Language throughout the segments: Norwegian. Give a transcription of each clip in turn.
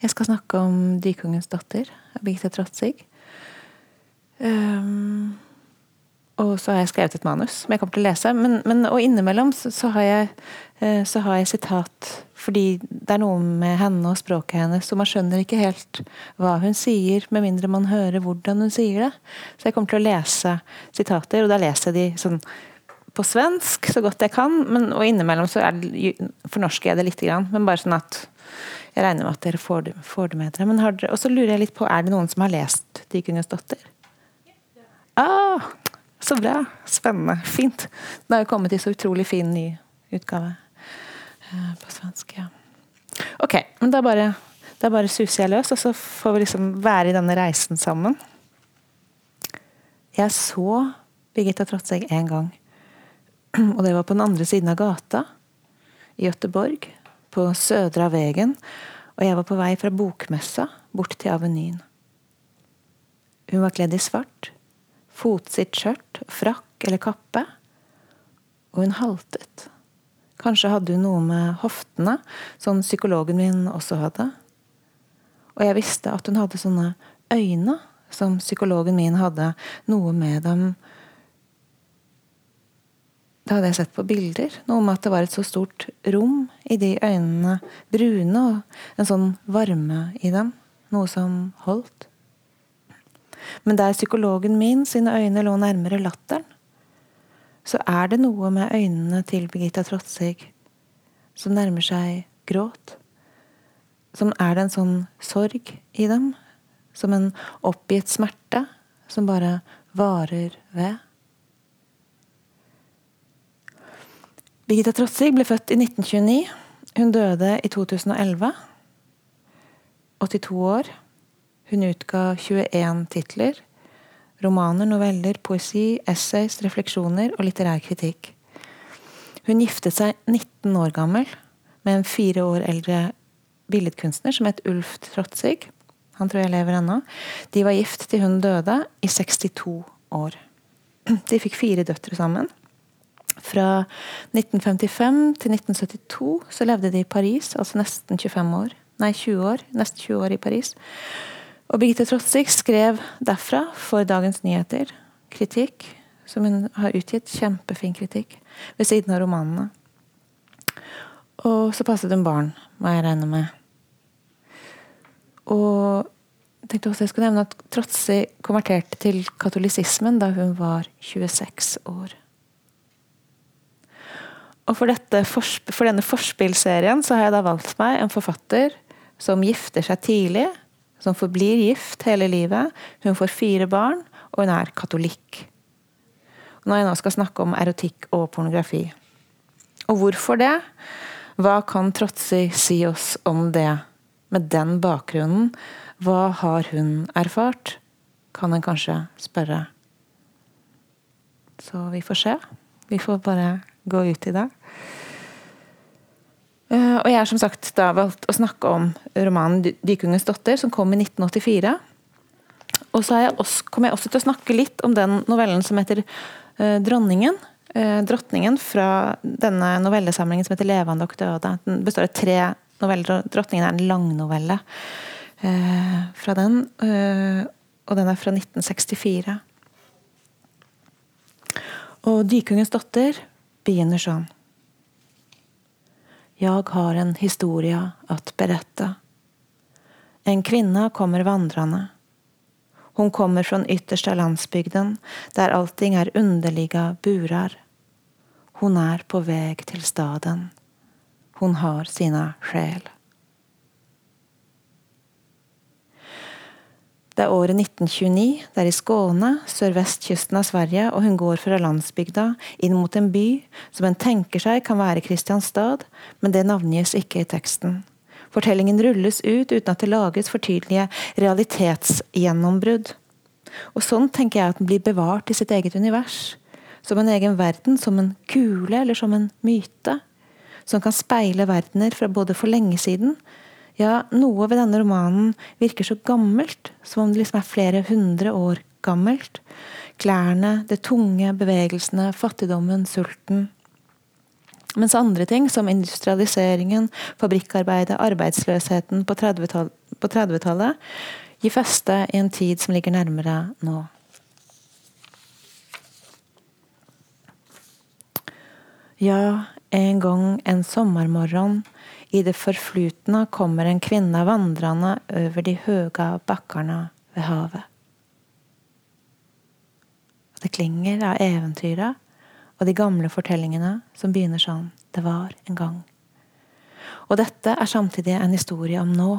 Jeg skal snakke om 'Dykongens datter' av Birgitte Trotsig Um, og så har jeg skrevet et manus som jeg kommer til å lese. Men, men, og innimellom så, så, har jeg, uh, så, har jeg, sitat fordi det er noe med henne og språket hennes, så man skjønner ikke helt hva hun sier, med mindre man hører hvordan hun sier det. Så jeg kommer til å lese sitater, og da leser jeg de sånn på svensk så godt jeg kan. Men, og innimellom så er det, fornorsker jeg det lite grann. Men bare sånn at jeg regner med at dere får det, får det med dere. Men dere, og så lurer jeg litt på, er det noen som har lest 'Dykungens datter'? Ah, så bra. Spennende. Fint. Den har jo kommet i så utrolig fin ny utgave eh, på svensk. ja. Ok, men da bare, da bare suser jeg løs, og så får vi liksom være i denne reisen sammen. Jeg så Birgitta Trotzeg en gang. Og det var på den andre siden av gata i Göteborg, på Södra Vegen. Og jeg var på vei fra bokmessa bort til Avenyen. Hun var kledd i svart fotsitt skjørt, frakk eller kappe. Og hun haltet. Kanskje hadde hun noe med hoftene, sånn psykologen min også hadde. Og jeg visste at hun hadde sånne øyne som psykologen min hadde noe med dem Det hadde jeg sett på bilder. Noe med at det var et så stort rom i de øynene. Brune og en sånn varme i dem. Noe som holdt. Men der psykologen min sine øyne lå nærmere latteren, så er det noe med øynene til Birgitta Trotsig som nærmer seg gråt. Som er det en sånn sorg i dem? Som en oppgitt smerte som bare varer ved? Birgitta Trotsig ble født i 1929. Hun døde i 2011. 82 år. Hun utga 21 titler. Romaner, noveller, poesi, essays, refleksjoner og litterær kritikk. Hun giftet seg 19 år gammel med en fire år eldre billedkunstner som het Ulf Trotsig. Han tror jeg lever ennå. De var gift til hun døde, i 62 år. De fikk fire døtre sammen. Fra 1955 til 1972 så levde de i Paris, altså nesten 25 år. Nei, 20 år. Nesten 20 år i Paris. Og Birgitte Trotzig skrev derfra for Dagens Nyheter kritikk, som hun har utgitt. Kjempefin kritikk. Ved siden av romanene. Og så passet hun barn, må jeg regne med. Og jeg tenkte også jeg skulle nevne at Trotsi konverterte til katolisismen da hun var 26 år. Og for, dette, for denne forspillserien så har jeg da valgt meg en forfatter som gifter seg tidlig, som forblir gift hele livet. Hun får fire barn, og hun er katolikk. Når jeg nå skal snakke om erotikk og pornografi. Og hvorfor det? Hva kan Trotsi si oss om det? Med den bakgrunnen, hva har hun erfart? Kan en kanskje spørre. Så vi får se. Vi får bare gå ut i det. Eh, og jeg har som sagt da valgt å snakke om romanen 'Dykungens datter', som kom i 1984. Og så også, kommer jeg også til å snakke litt om den novellen som heter uh, 'Dronningen'. Uh, drottningen fra denne novellesamlingen som heter 'Levende og døde'. Den består av tre noveller, og 'Drottningen' er en langnovelle fra den. og den er fra 1964. Og 'Dykungens datter' begynner sånn. Jag har en historia att berätta. En kvinna kommer vandrande. Hon kommer från yttersta landsbygden där allting är underliga burar. Hon är på väg till staden. Hon har sina skäl. Det er året 1929, det er i Skåne, sørvestkysten av Sverige, og hun går fra landsbygda inn mot en by som en tenker seg kan være Kristianstad, men det navngis ikke i teksten. Fortellingen rulles ut uten at det lages for tydelige realitetsgjennombrudd. Og sånn tenker jeg at den blir bevart i sitt eget univers. Som en egen verden, som en kule eller som en myte. Som kan speile verdener fra både for lenge siden, ja, noe ved denne romanen virker så gammelt, som om det liksom er flere hundre år gammelt. Klærne, det tunge, bevegelsene, fattigdommen, sulten. Mens andre ting, som industrialiseringen, fabrikkarbeidet, arbeidsløsheten på 30-tallet 30-tallet, gir feste i en tid som ligger nærmere nå. Ja, en gang en sommermorgen i det forflutne kommer en kvinne vandrende over de høye bakkerne ved havet. Det klinger av eventyra og de gamle fortellingene som begynner sånn Det var en gang. Og dette er samtidig en historie om nå.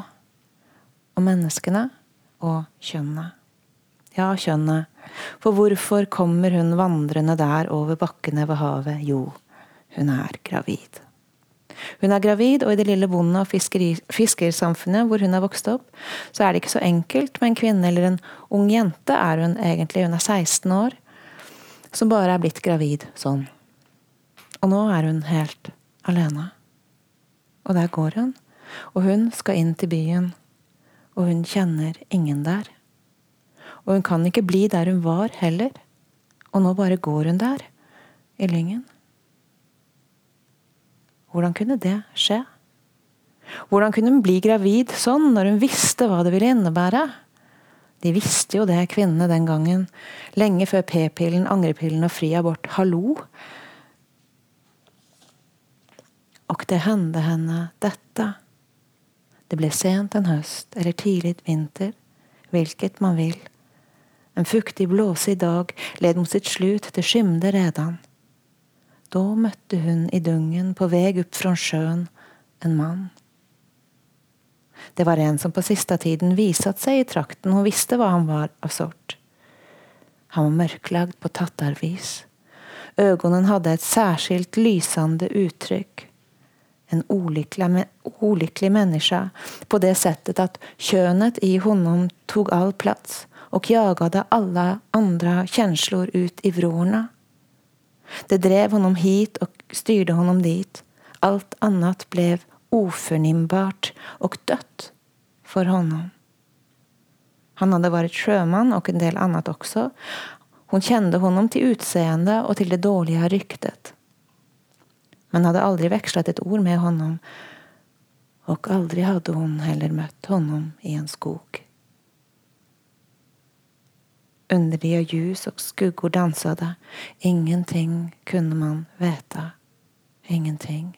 Om menneskene og kjønnet. Ja, kjønnet. For hvorfor kommer hun vandrende der over bakkene ved havet? Jo, hun er gravid. Hun er gravid, og i det lille bonde- og fiskersamfunnet hvor hun har vokst opp, så er det ikke så enkelt med en kvinne eller en ung jente, er hun egentlig. Hun er 16 år, som bare er blitt gravid sånn. Og nå er hun helt alene. Og der går hun. Og hun skal inn til byen. Og hun kjenner ingen der. Og hun kan ikke bli der hun var heller. Og nå bare går hun der, i lyngen. Hvordan kunne det skje? Hvordan kunne hun bli gravid sånn, når hun visste hva det ville innebære? De visste jo det, kvinnene den gangen. Lenge før p-pillen, angrepillen og fri abort. Hallo! Og det hendte henne dette. Det ble sent en høst eller tidlig vinter, hvilket man vil. En fuktig, blåsig dag led mot sitt slut, det skimde redan. Da møtte hun i dungen på vei opp fra sjøen en mann. Det var en som på siste tiden viset seg i trakten, hun visste hva han var av sort. Han var mørklagd på tattarvis. Øynene hadde et særskilt lysende uttrykk. En olykkelig menneske på det settet at kjønnet i honom tok all plass og jagade alle andre känslor ut i vrårna. Det drev honom hit og styrde honom dit. Alt annet ble oförnimbart og dødt for honom. Han hadde vært sjømann og en del annet også. Hun kjente honom til utseendet og til det dårlige ryktet. Men hadde aldri vekslet et ord med honom, og aldri hadde hun heller møtt honom i en skog. Underlige ljus og skuggor dansade. Ingenting kunne man veta. Ingenting.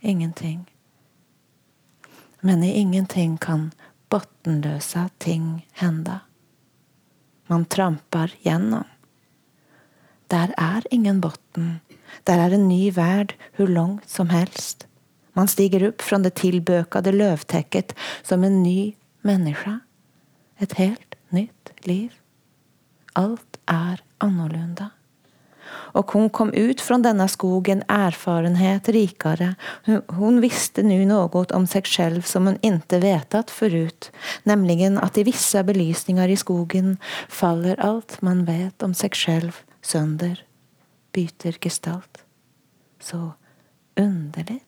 Ingenting. Men i ingenting kan bottenløse ting hende. Man tramper gjennom. Der er ingen botten. Der er en ny verd hvor langt som helst. Man stiger opp fra det tilbøkede løvtekket som en ny menneske. Et helt nytt liv. Alt er annorlunda. Og hun kom ut fra denne skogen erfarenhet rikere. Hun, visste nå noe om seg selv som hun ikke vetat forut, nemlig at i visse belysninger i skogen faller alt man vet om seg selv sønder, byter gestalt. Så underlig.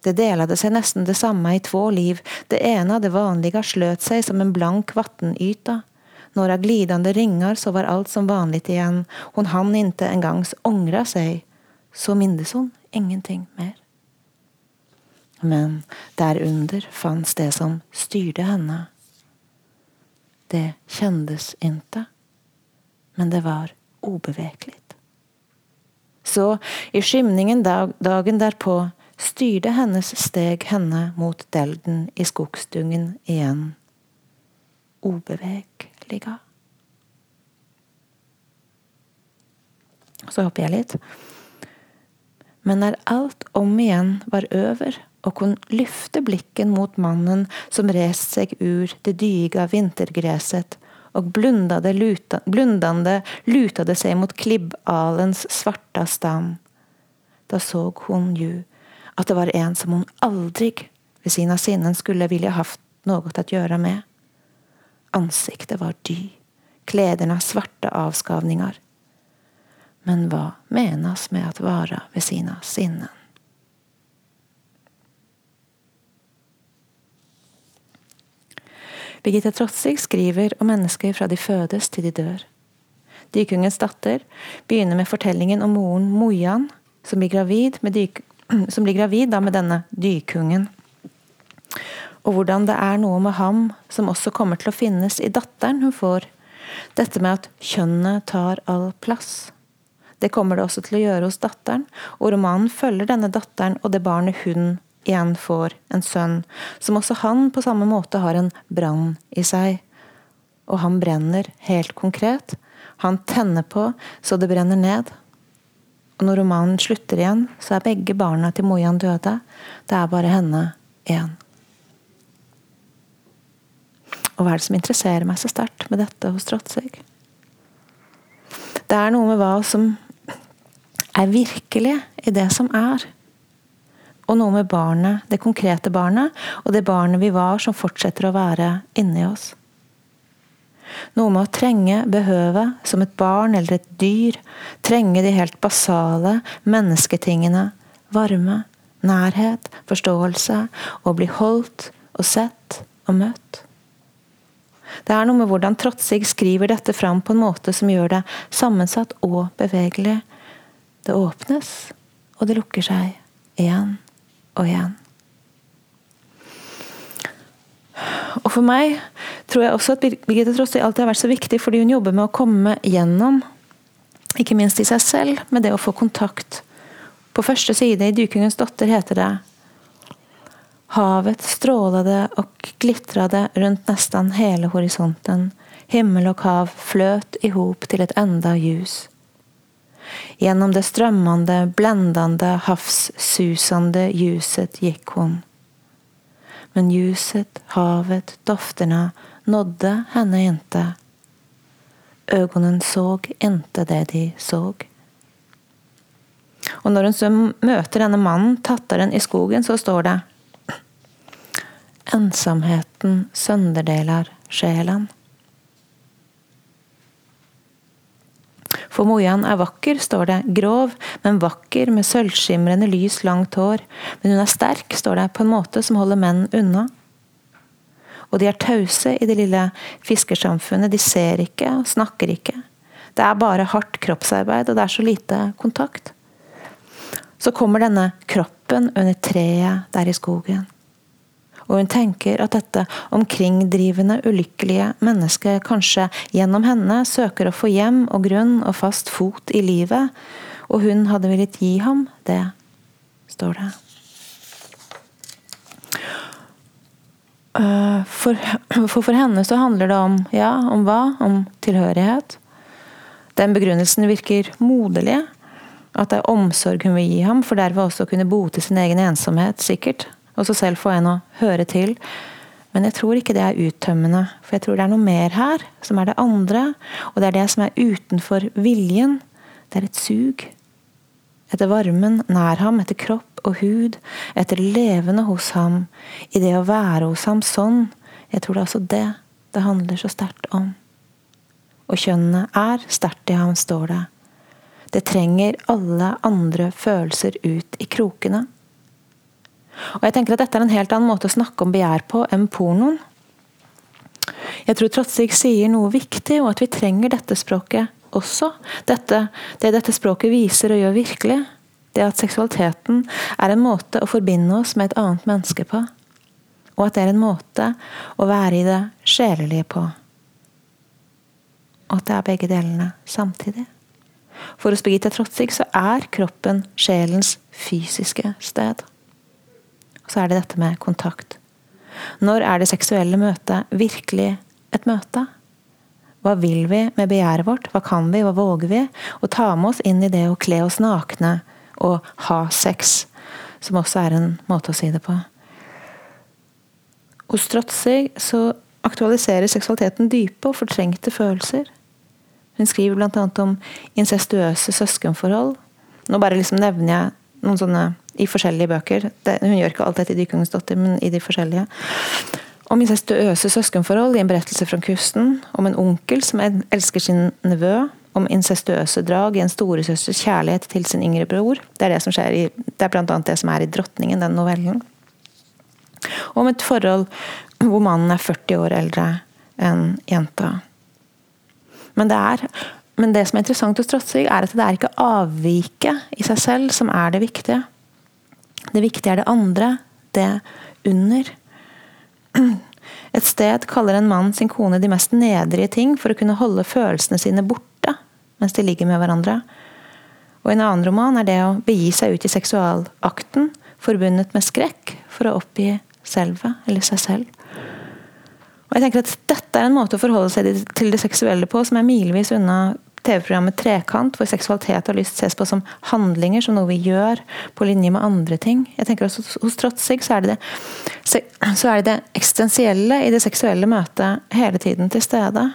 Det delade seg nesten det samme i två liv. Det ene, det vanlige, sløt seg som en blank vattenyta några glidande ringar så var allt som vanligt igen. Hon hann inte engangs ångra sig. Så mindes hon ingenting mer. Men därunder fanns det som styrde henne. Det kändes inte. Men det var obevekligt. Så i skymningen dag, dagen därpå styrde hennes steg henne mot delden i skogsdungen igjen. Obevek verkliga. Så hopper jeg litt. Men når alt om igjen var over, og hun lyfte blikken mot mannen som reiste seg ur det dyga vintergreset, og blundade, luta, blundande lutade seg mot klibbalens svarta stam. Da så hun jo at det var en som hun aldri ved sina sinnen skulle vilja haft noe å gjøre med. Ansiktet var dy, klederne svarte avskavninger. Men hva menes med å vara ved sine sinnen? Birgitte Trotsig skriver om mennesker fra de fødes til de dør. Dykungens datter begynner med fortellingen om moren Mojan, som blir gravid med, dyk, som blir gravid med denne dykungen. Og hvordan det er noe med ham som også kommer til å finnes i datteren hun får. Dette med at kjønnet tar all plass. Det kommer det også til å gjøre hos datteren, og romanen følger denne datteren og det barnet hun igjen får, en sønn, som også han på samme måte har en brann i seg. Og han brenner helt konkret. Han tenner på så det brenner ned. Og når romanen slutter igjen, så er begge barna til Mojan døde. Det er bare henne igjen. Og hva er det som interesserer meg så sterkt med dette hos Trotzig? Det er noe med hva som er virkelig i det som er. Og noe med barnet, det konkrete barnet, og det barnet vi var, som fortsetter å være inni oss. Noe med å trenge, behøve, som et barn eller et dyr. Trenge de helt basale mennesketingene. Varme, nærhet, forståelse. Å bli holdt og sett og møtt. Det er noe med hvordan Trotsig skriver dette fram på en måte som gjør det sammensatt og bevegelig. Det åpnes, og det lukker seg igjen og igjen. Og for meg tror jeg også at Birgitte Trotsig alltid har vært så viktig fordi hun jobber med å komme gjennom, ikke minst i seg selv, med det å få kontakt. På første side i 'Dykungens datter' heter det Havet strålade og glittrade rundt nesten hele horisonten. Himmel og hav fløt ihop till til et enda ljus. Gjennom det strømmende, blendende, havssusande ljuset gikk hun. Men ljuset, havet, dofterna nådde henne inte. Ögonen såg inte det de såg. Og når hun så møter denne mannen, tatteren i skogen, så står det Ensomheten sønderdeler sjelen. For Mojan er vakker, står det. Grov, men vakker, med sølvskimrende lys, langt hår. Men hun er sterk, står det, på en måte som holder menn unna. Og de er tause i det lille fiskersamfunnet. De ser ikke og snakker ikke. Det er bare hardt kroppsarbeid, og det er så lite kontakt. Så kommer denne kroppen under treet der i skogen og hun tenker at dette omkringdrivende, ulykkelige mennesket kanskje gjennom henne søker å få hjem og grunn og fast fot i livet, og hun hadde villet gi ham det, står det. Øh, for, for, for henne så handler det om ja, om hva? Om tilhørighet. Den begrunnelsen virker moderlig. At det er omsorg hun vil gi ham, for derved også kunne bote sin egen ensomhet, sikkert og så selv får en å høre til. Men jeg tror ikke det er uttømmende, for jeg tror det er noe mer her, som er det andre. Og det er det som er utenfor viljen. Det er et sug. Etter varmen nær ham, etter kropp og hud, etter levende hos ham, i det å være hos ham sånn. Jeg tror det er også det det handler så sterkt om. Og kjønnet er sterkt i ham, står det. Det trenger alle andre følelser ut i krokene. Og jeg tenker at Dette er en helt annen måte å snakke om begjær på enn pornoen. Jeg tror Trotsig sier noe viktig, og at vi trenger dette språket også. Dette, det dette språket viser og gjør virkelig. Det at seksualiteten er en måte å forbinde oss med et annet menneske på. Og at det er en måte å være i det sjelelige på. Og at det er begge delene samtidig. For hos Birgitte Trotsig så er kroppen sjelens fysiske sted så er det dette med kontakt. Når er det seksuelle møtet virkelig et møte? Hva vil vi med begjæret vårt? Hva kan vi, hva våger vi? Å ta med oss inn i det å kle oss nakne og ha sex, som også er en måte å si det på. Hos Trotzig så aktualiserer seksualiteten dype og fortrengte følelser. Hun skriver bl.a. om incestuøse søskenforhold. Nå bare liksom nevner jeg noen sånne i forskjellige bøker. Det, hun gjør ikke alt dette i 'Dykungens datter', men i de forskjellige. Om incestuøse søskenforhold i en berettelse fra kusten. Om en onkel som elsker sin nevø. Om incestuøse drag i en storesøsters kjærlighet til sin yngre bror. Det er, det som skjer i, det er blant annet det som er i 'Drottningen', den novellen. Om et forhold hvor mannen er 40 år eldre enn jenta. Men det er men det som er interessant hos Trotsvig, er at det er ikke avviket i seg selv som er det viktige. Det viktige er det andre, det under. Et sted kaller en mann sin kone de mest nedrige ting for å kunne holde følelsene sine borte mens de ligger med hverandre. Og en annen roman er det å begi seg ut i seksualakten forbundet med skrekk for å oppgi selve, eller seg selv. Og jeg tenker at Dette er en måte å forholde seg til det seksuelle på som er milevis unna TV-programmet Trekant, hvor seksualitet og lyst ses på som handlinger, som noe vi gjør på linje med andre ting. Jeg tenker også Hos Trotsig så er, det det, er det det eksistensielle i det seksuelle møtet hele tiden til stede.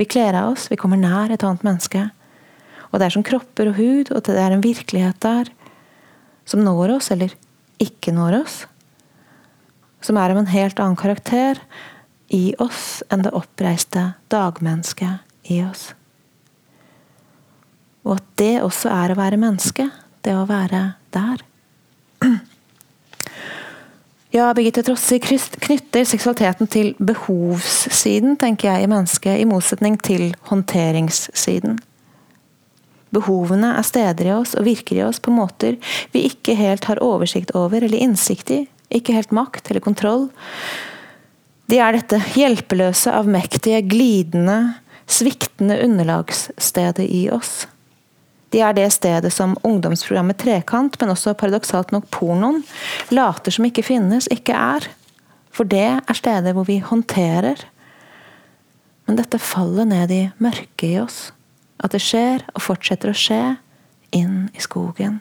Vi kler av oss, vi kommer nær et annet menneske. Og det er som kropper og hud, og det er en virkelighet der som når oss, eller ikke når oss. Som er av en helt annen karakter i oss enn det oppreiste dagmennesket i oss. Og at det også er å være menneske. Det å være der. Ja, Birgitte Trossi knytter seksualiteten til behovssiden, tenker jeg, i mennesket, i motsetning til håndteringssiden. Behovene er steder i oss og virker i oss på måter vi ikke helt har oversikt over eller innsikt i. Ikke helt makt eller kontroll. De er dette hjelpeløse, avmektige, glidende, sviktende underlagsstedet i oss. De er det stedet som ungdomsprogrammet Trekant, men også paradoksalt nok pornoen, later som ikke finnes, ikke er. For det er stedet hvor vi håndterer. Men dette faller ned i mørket i oss. At det skjer, og fortsetter å skje, inn i skogen.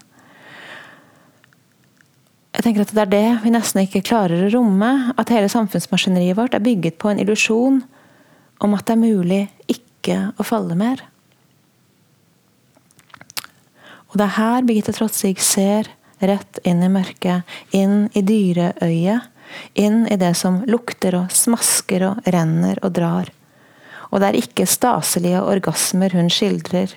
Jeg tenker at Det er det vi nesten ikke klarer å romme. At hele samfunnsmaskineriet vårt er bygget på en illusjon om at det er mulig ikke å falle mer. Og det er her Birgitte Trotsig ser rett inn i mørket, inn i dyreøyet. Inn i det som lukter og smasker og renner og drar. Og det er ikke staselige orgasmer hun skildrer,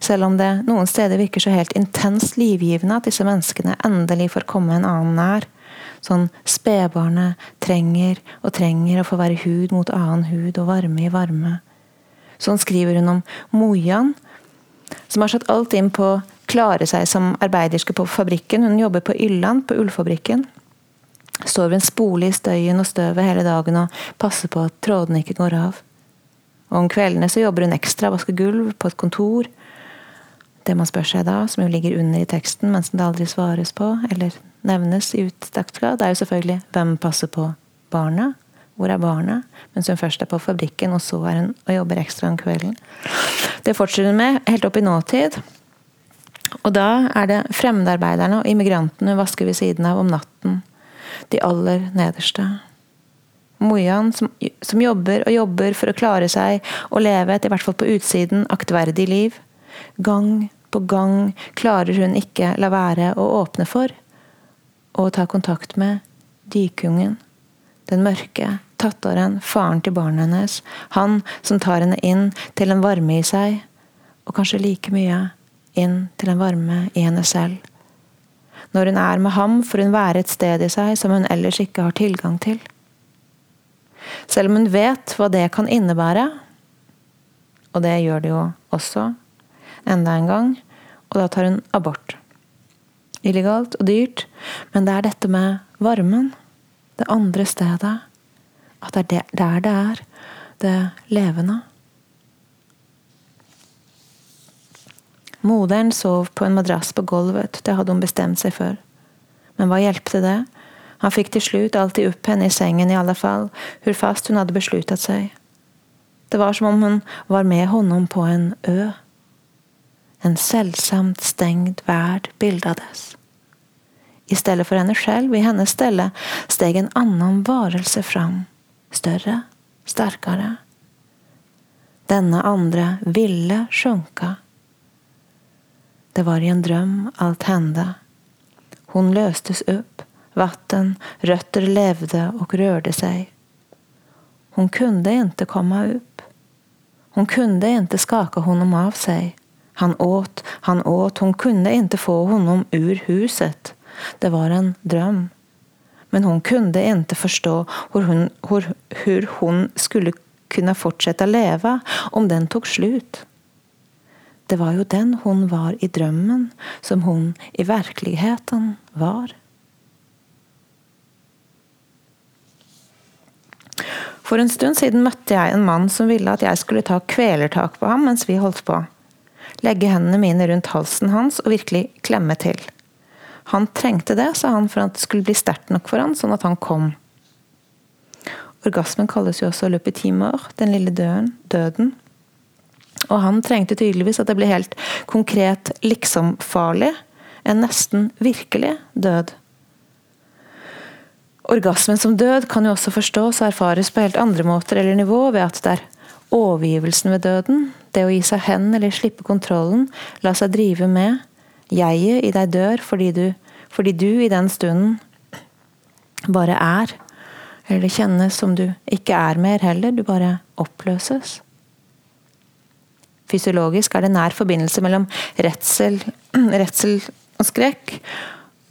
selv om det noen steder virker så helt intenst livgivende at disse menneskene endelig får komme en annen nær. Sånn spedbarnet trenger og trenger å få være hud mot annen hud og varme i varme. Sånn skriver hun om Mojan, som har satt alt inn på klare seg som arbeiderske på fabrikken. Hun jobber på Ylland, på ullfabrikken. Står ved en spole i støyen og støvet hele dagen og passer på at trådene ikke går av. Og Om kveldene så jobber hun ekstra, vasker gulv på et kontor. Det man spør seg da, som jo ligger under i teksten, men som det aldri svares på, eller nevnes i utdagsgrad, det er jo selvfølgelig hvem passer på barna? Hvor er barna? Mens hun først er på fabrikken, og så er hun og jobber ekstra om kvelden. Det fortsetter hun med helt opp i nåtid. Og da er det fremmedarbeiderne og immigrantene vasker ved siden av om natten. De aller nederste. Mojan, som, som, jobber og jobber for å klare seg og leve et, i hvert fall på utsiden, aktverdig liv. Gang på gang klarer hun ikke la være å åpne for og ta kontakt med dykungen. Den mørke tattaren, faren til barnet hennes. Han som tar henne inn til en varme i seg, og kanskje like mye inn til en varme i henne selv. Når hun er med ham, får hun være et sted i seg som hun ellers ikke har tilgang til. Selv om hun vet hva det kan innebære, og det gjør det jo også, enda en gang, og da tar hun abort. Illegalt og dyrt, men det er dette med varmen, det andre stedet, at det er der det er, det levende. Moderen sov på en madrass på gulvet, det hadde hun bestemt seg for. Men hva hjelpte det? Han fikk til slutt alltid opp henne i sengen i alle fall, hvor fast hun hadde besluttet seg. Det var som om hun var med honom på en ø. En selvsamt stengt verd bildades. I stedet for henne selv, i hennes stelle, steg en annen varelse fram. Større, sterkere. Denne andre ville sjunka det var i en dröm allt hände. Hon löstes upp, vatten, rötter levde och rörde sig. Hon kunde inte komma upp. Hon kunde inte skaka honom av sig. Han åt, han åt, hon kunde inte få honom ur huset. Det var en dröm. Men förstå hur hon, hur, hur hon skulle kunna fortsätta leva om den tog slut. Det var jo den hun var i drømmen, som hun i virkeligheten var. For en stund siden møtte jeg en mann som ville at jeg skulle ta kvelertak på ham mens vi holdt på. Legge hendene mine rundt halsen hans og virkelig klemme til. Han trengte det, sa han, for at det skulle bli sterkt nok for han, sånn at han kom. Orgasmen kalles jo også mort, den lille døden. døden. Og han trengte tydeligvis at det ble helt konkret liksom-farlig, en nesten virkelig død. Orgasmen som død kan jo også forstås og erfares på helt andre måter eller nivå ved at det er overgivelsen ved døden, det å gi seg hen eller slippe kontrollen, la seg drive med, jeget i deg dør fordi du, fordi du i den stunden bare er, eller det kjennes som du ikke er mer heller, du bare oppløses. Fysiologisk er det nær forbindelse mellom redsel, redsel og skrekk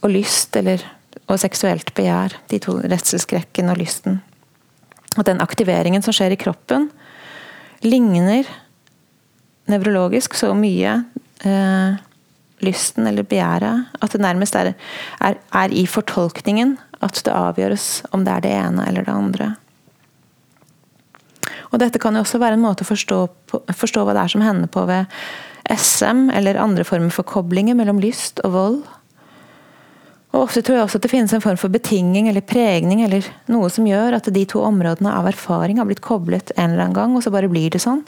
og lyst eller og seksuelt begjær. De to redselskrekken og lysten. At den aktiveringen som skjer i kroppen, ligner nevrologisk så mye eh, lysten eller begjæret at det nærmest er, er, er, i fortolkningen at det avgjøres om det er det ene eller det andre. Og Dette kan jo også være en måte å forstå, på, forstå hva det er som hender på ved SM eller andre former for koblinger mellom lyst og vold og Ofte tror jeg også at det finnes en form for betinging eller pregning eller noe som gjør at de to områdene av erfaring har blitt koblet en eller annen gang, og så bare blir det sånn.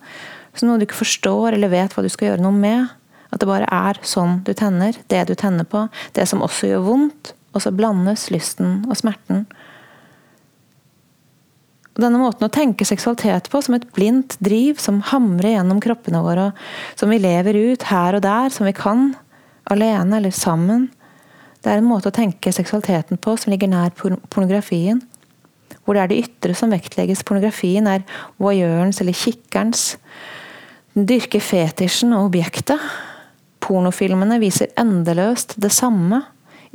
Så noe du ikke forstår eller vet hva du skal gjøre noe med. At det bare er sånn du tenner, det du tenner på, det som også gjør vondt. Og så blandes lysten og smerten. Og denne måten å tenke seksualitet på som et blindt driv som hamrer gjennom kroppene våre, og som vi lever ut her og der, som vi kan, alene eller sammen, det er en måte å tenke seksualiteten på som ligger nær pornografien. Hvor det er det ytre som vektlegges. Pornografien er voyeurens eller kikkerens. Den dyrker fetisjen og objektet. Pornofilmene viser endeløst det samme.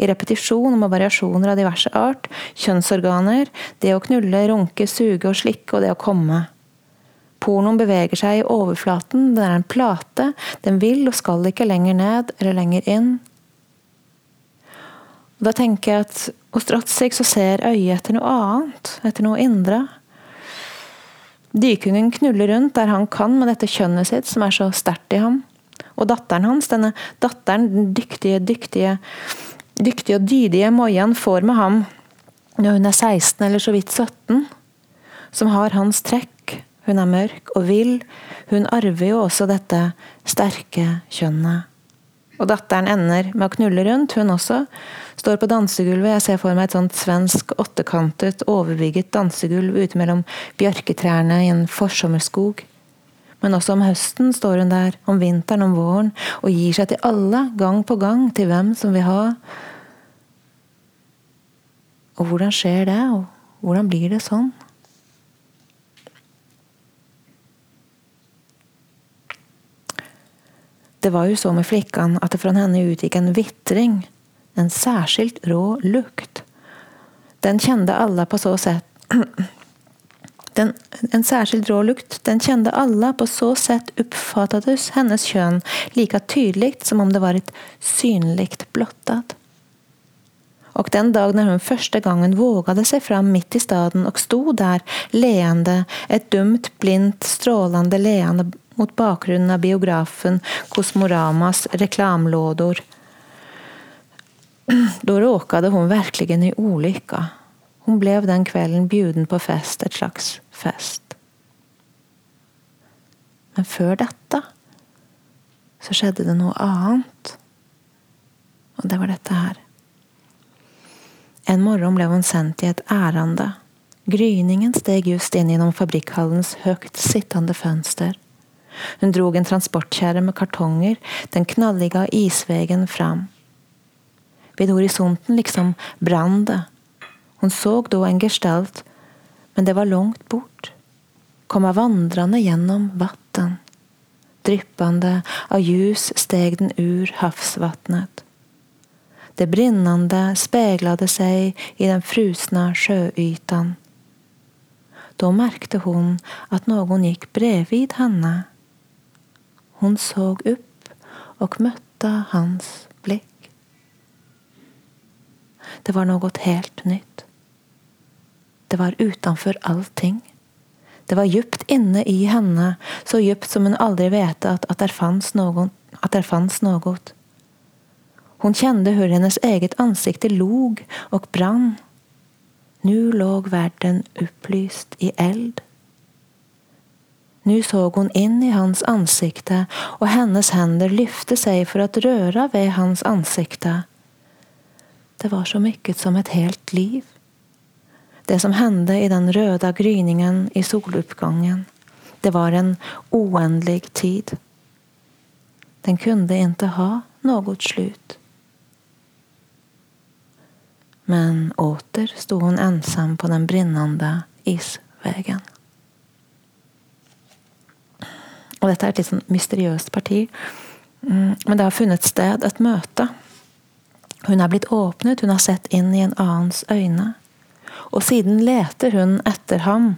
I repetisjon med variasjoner av diverse art. Kjønnsorganer. Det å knulle, runke, suge og slikke og det å komme. Pornoen beveger seg i overflaten. Den er en plate. Den vil og skal ikke lenger ned eller lenger inn. Da tenker jeg at hos Drotzig så ser øyet etter noe annet, etter noe indre. Dykungen knuller rundt der han kan med dette kjønnet sitt, som er så sterkt i ham. Og datteren hans, denne datteren, den dyktige, dyktige, dyktige og dydige Moian får med ham når hun er 16 eller så vidt 17, som har hans trekk. Hun er mørk og vill. Hun arver jo også dette sterke kjønnet. Og datteren ender med å knulle rundt, hun også. Står på dansegulvet. Jeg ser for meg et sånt svensk åttekantet, overbygget dansegulv ute mellom bjørketrærne i en forsommerskog. Men også om høsten står hun der, om vinteren, om våren, og gir seg til alle, gang på gang, til hvem som vil ha. Og hvordan skjer det, og hvordan blir det sånn? Det var jo så med flickan at det fra henne utgikk en vitring, en særskilt rå lukt. Den kjente alle på så sett den, En særskilt rå lukt, den kjente alle på så sett oppfattet hennes kjønn like tydelig som om det var et synligt blottat. Og den dag når hun første gangen vågade seg fram midt i staden og sto der, leende, et dumt, blindt, strålende leende mot bakgrunnen av biografen Kosmoramas reklamlådor. Da råkade hun virkelig i ulykka. Hun ble den kvelden bjuden på fest, et slags fest. Men før dette så skjedde det noe annet. Og det var dette her. En morgen ble hun sendt i et ærende. Gryningen steg just inn gjennom fabrikkhallens høyt sittende fønster. Hun drog en transportkjerre med kartonger den knalliga isvägen fram. Vid horisonten liksom brann det. Hun såg da en gestalt, men det var langt bort. Komma vandrande gjennom vatten. Dryppande av ljus steg den ur havsvattnet. Det brinnande speglade seg i den frusna sjöytan. Da märkte hon at noen gikk bredvid henne. Hun så opp og møtte hans blikk. Det var noe helt nytt. Det var utenfor allting. Det var djupt inne i henne, så djupt som hun aldri vete at, at der fanns någon, att där fanns något. Hon kände hur hennes eget ansikte log och brann. Nu låg världen upplyst i eld. Nu såg hon inn i hans ansikte, og hennes hender lyfte seg for å røre ved hans ansikte. Det var så mye som et helt liv. Det som hendte i den røde gryningen i soluppgangen. Det var en oändlig tid. Den kunde ikke ha noe slut. Men åter sto hun ensam på den brinnende isvägen. Og dette er et litt sånn mysteriøst parti. Mm, men det har funnet sted et møte. Hun er blitt åpnet, hun har sett inn i en annens øyne. Og siden leter hun etter ham.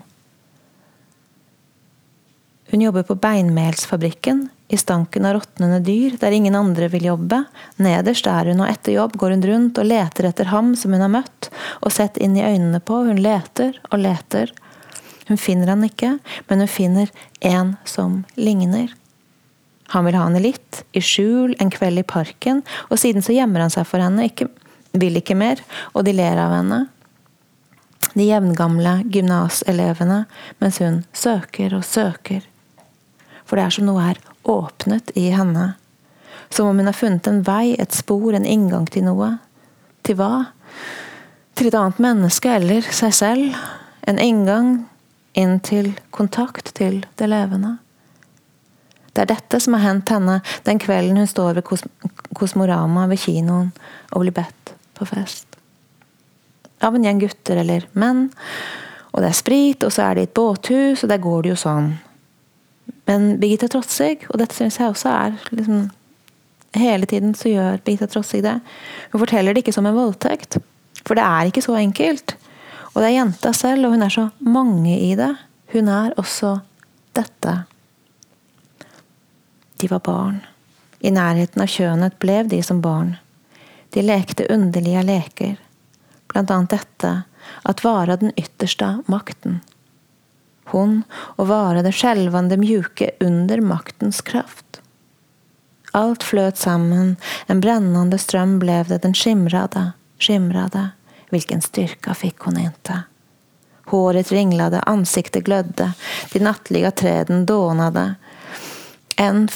Hun jobber på beinmelsfabrikken, i stanken av råtnende dyr, der ingen andre vil jobbe. Nederst er hun, og etter jobb går hun rundt og leter etter ham som hun har møtt og sett inn i øynene på. Hun leter og leter. Hun finner han ikke, men hun finner en som ligner. Han vil ha henne litt, i skjul, en kveld i parken, og siden så gjemmer han seg for henne, ikke, vil ikke mer, og de ler av henne. De jevngamle gymnaselevene, mens hun søker og søker. For det er som noe er åpnet i henne. Som om hun har funnet en vei, et spor, en inngang til noe. Til hva? Til et annet menneske eller seg selv. En inngang inn til kontakt til det levende. Det er dette som har hendt henne den kvelden hun står ved Kos Kosmorama ved kinoen og blir bedt på fest. Av en gjeng gutter eller menn. Og det er sprit, og så er det i et båthus, og der går det jo sånn. Men Birgitta Trotsig, og dette syns jeg også er liksom, Hele tiden så gjør Birgitta Trotsig det. Hun forteller det ikke som en voldtekt. For det er ikke så enkelt. Og det er jenta selv, og hun er så mange i det. Hun er også dette. De var barn. I nærheten av kjønnet ble de som barn. De lekte underlige leker, blant annet dette at vara den ytterste makten. Hun å vara det skjelvende mjuke under maktens kraft. Alt fløt sammen, en brennende strøm ble det, den skimrade, skimrade. Vilken styrka fick hon inte. Håret ringlade, ansiktet glödde, de nattliga träden dånade. En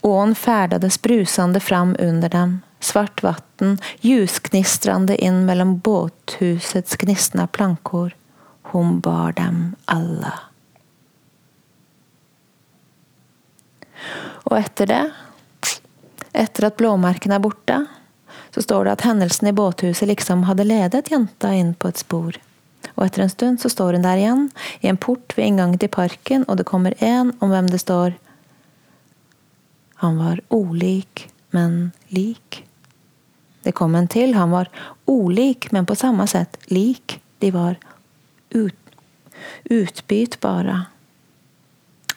ån färdades brusande fram under dem, svart vatten ljusknistrande in mellom båthusets gnistna plankor. Hon bar dem alle. Og etter det, etter at blåmerkene er borte, så står det at hendelsen i båthuset liksom hadde ledet jenta inn på et spor. Og etter en stund så står hun der igjen, i en port ved inngangen til parken, og det kommer en om hvem det står Han var olik, men lik. Det kom en til. Han var olik, men på samme sett lik. De var ut, utbytbare.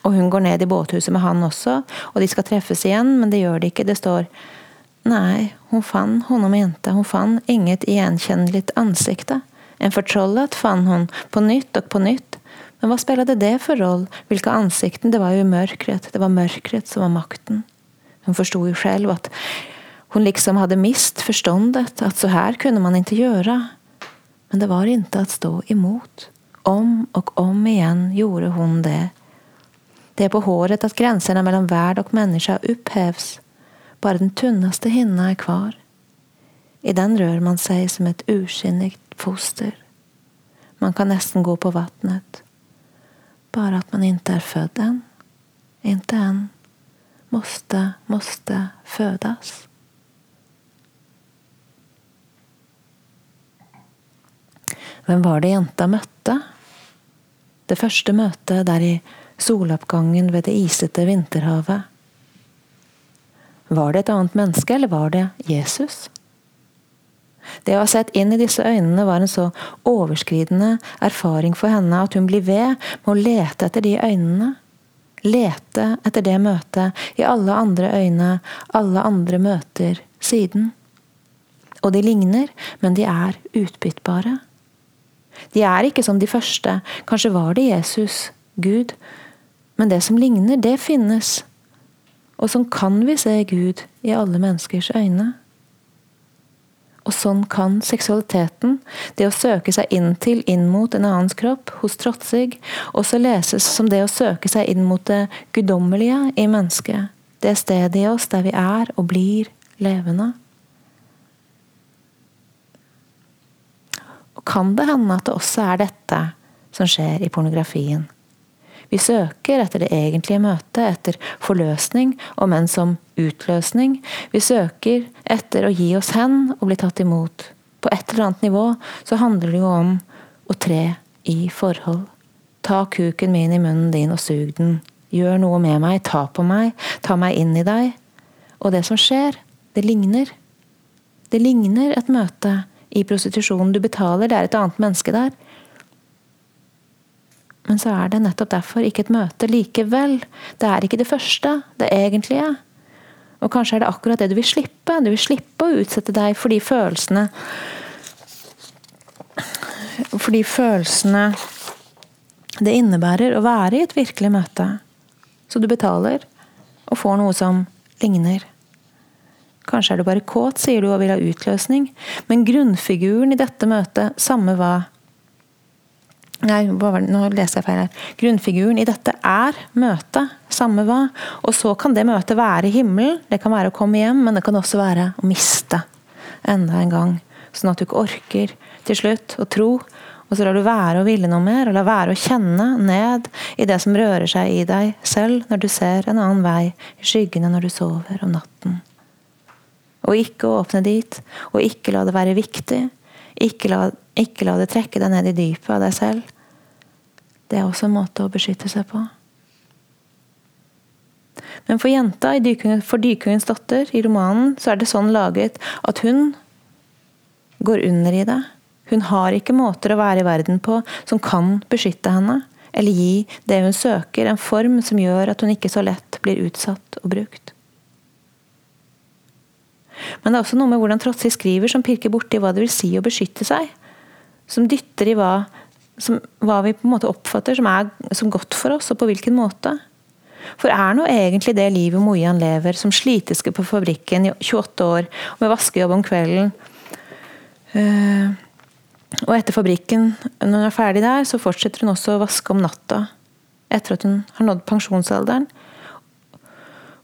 Og hun går ned i båthuset med han også, og de skal treffes igjen, men det gjør de ikke. Det står Nei, hun fann honom inte. hun fann inget igenkännligt ansikte. En fortrollet fann hun, på nytt og på nytt. Men hva spilte det for roll? hvilke ansikten? Det var jo mørkret, Det var mørkret som var makten. Hun forsto jo selv at hun liksom hadde mist forståndet, at så her kunne man ikke gjøre. Men det var ikke å stå imot. Om og om igjen gjorde hun det. Det är på håret att gränserna mellan värld och människa upphävs. Bare den tunneste hinna er kvar. I den rør man seg som et usynlig foster. Man kan nesten gå på vannet. Bare at man ikke er født enn. Ikke enn. Måste, måste fødes. Hvem var det jenta møtte? Det første møtet der i soloppgangen ved det isete vinterhavet. Var det et annet menneske, eller var det Jesus? Det å ha sett inn i disse øynene var en så overskridende erfaring for henne at hun blir ved med å lete etter de øynene. Lete etter det møtet i alle andre øyne, alle andre møter siden. Og de ligner, men de er utbyttbare. De er ikke som de første, kanskje var det Jesus, Gud, men det som ligner, det finnes. Og sånn kan vi se Gud i alle menneskers øyne. Og sånn kan seksualiteten, det å søke seg inn inn mot en annens kropp, hos Trotsig, også leses som det å søke seg inn mot det guddommelige i mennesket. Det stedet i oss der vi er og blir levende. Og kan det hende at det også er dette som skjer i pornografien? Vi søker etter det egentlige møtet, etter forløsning, om enn som utløsning. Vi søker etter å gi oss hen og bli tatt imot. På et eller annet nivå så handler det jo om å tre i forhold. Ta kuken min i munnen din og sug den. Gjør noe med meg, ta på meg, ta meg inn i deg. Og det som skjer, det ligner. Det ligner et møte i prostitusjonen. Du betaler, det er et annet menneske der. Men så er det nettopp derfor ikke et møte likevel. Det er ikke det første, det egentlige. Og kanskje er det akkurat det du vil slippe. Du vil slippe å utsette deg for de følelsene For de følelsene det innebærer å være i et virkelig møte. Så du betaler, og får noe som ligner. Kanskje er du bare kåt, sier du, og vil ha utløsning. Men grunnfiguren i dette møtet, samme hva Nei, nå leser jeg feil her. Grunnfiguren i dette er møtet, samme hva. Og så kan det møtet være himmelen, det kan være å komme hjem, men det kan også være å miste enda en gang. Sånn at du ikke orker til slutt å tro. Og så lar du være å ville noe mer, og la være å kjenne ned i det som rører seg i deg selv når du ser en annen vei i skyggene når du sover om natten. Og ikke åpne dit, og ikke la det være viktig. Ikke la ikke la det trekke deg ned i dypet av deg selv. Det er også en måte å beskytte seg på. Men for jenta, for dykungens datter, i romanen, så er det sånn laget at hun går under i det. Hun har ikke måter å være i verden på som kan beskytte henne, eller gi det hun søker, en form som gjør at hun ikke så lett blir utsatt og brukt. Men det er også noe med hvordan Trotsi skriver som pirker borti hva det vil si å beskytte seg som dytter i hva, som, hva vi på en måte oppfatter som er som godt for oss, og på hvilken måte. For er nå egentlig det livet Mojan lever, som sliteske på fabrikken i 28 år, med vaskejobb om kvelden uh, Og etter fabrikken, når hun er ferdig der, så fortsetter hun også å vaske om natta. Etter at hun har nådd pensjonsalderen.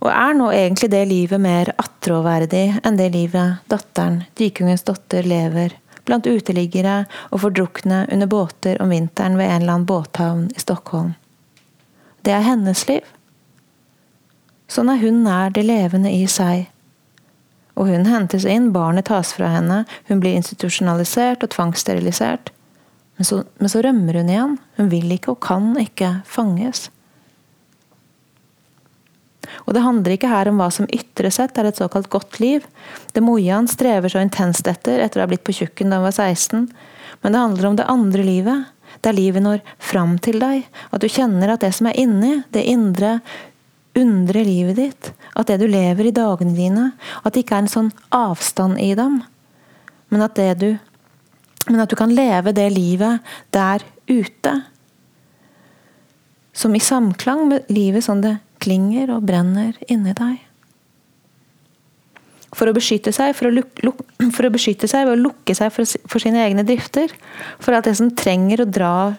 Og er nå egentlig det livet mer attråverdig enn det livet datteren, dykungens datter, lever blant uteliggere og fordrukne under båter om vinteren ved en eller annen båthavn i Stockholm. Det er hennes liv. Sånn er hun nær det levende i seg. Og hun hentes inn, barnet tas fra henne, hun blir institusjonalisert og tvangssterilisert. Men så, men så rømmer hun igjen. Hun vil ikke og kan ikke fanges. Og det handler ikke her om hva som ytre sett er et såkalt godt liv. Det Mojan strever så intenst etter etter å ha blitt på tjukken da hun var 16. Men det handler om det andre livet. Der livet når fram til deg. At du kjenner at det som er inni, det indre, undre livet ditt, at det du lever i dagene dine, at det ikke er en sånn avstand i dem. Men at, du, men at du kan leve det livet der ute. Som i samklang med livet sånn det klinger og brenner inni deg. For å beskytte seg, for å, luk, luk, for å beskytte seg ved å lukke seg for, for, sine egne drifter. For at det som trenger og drar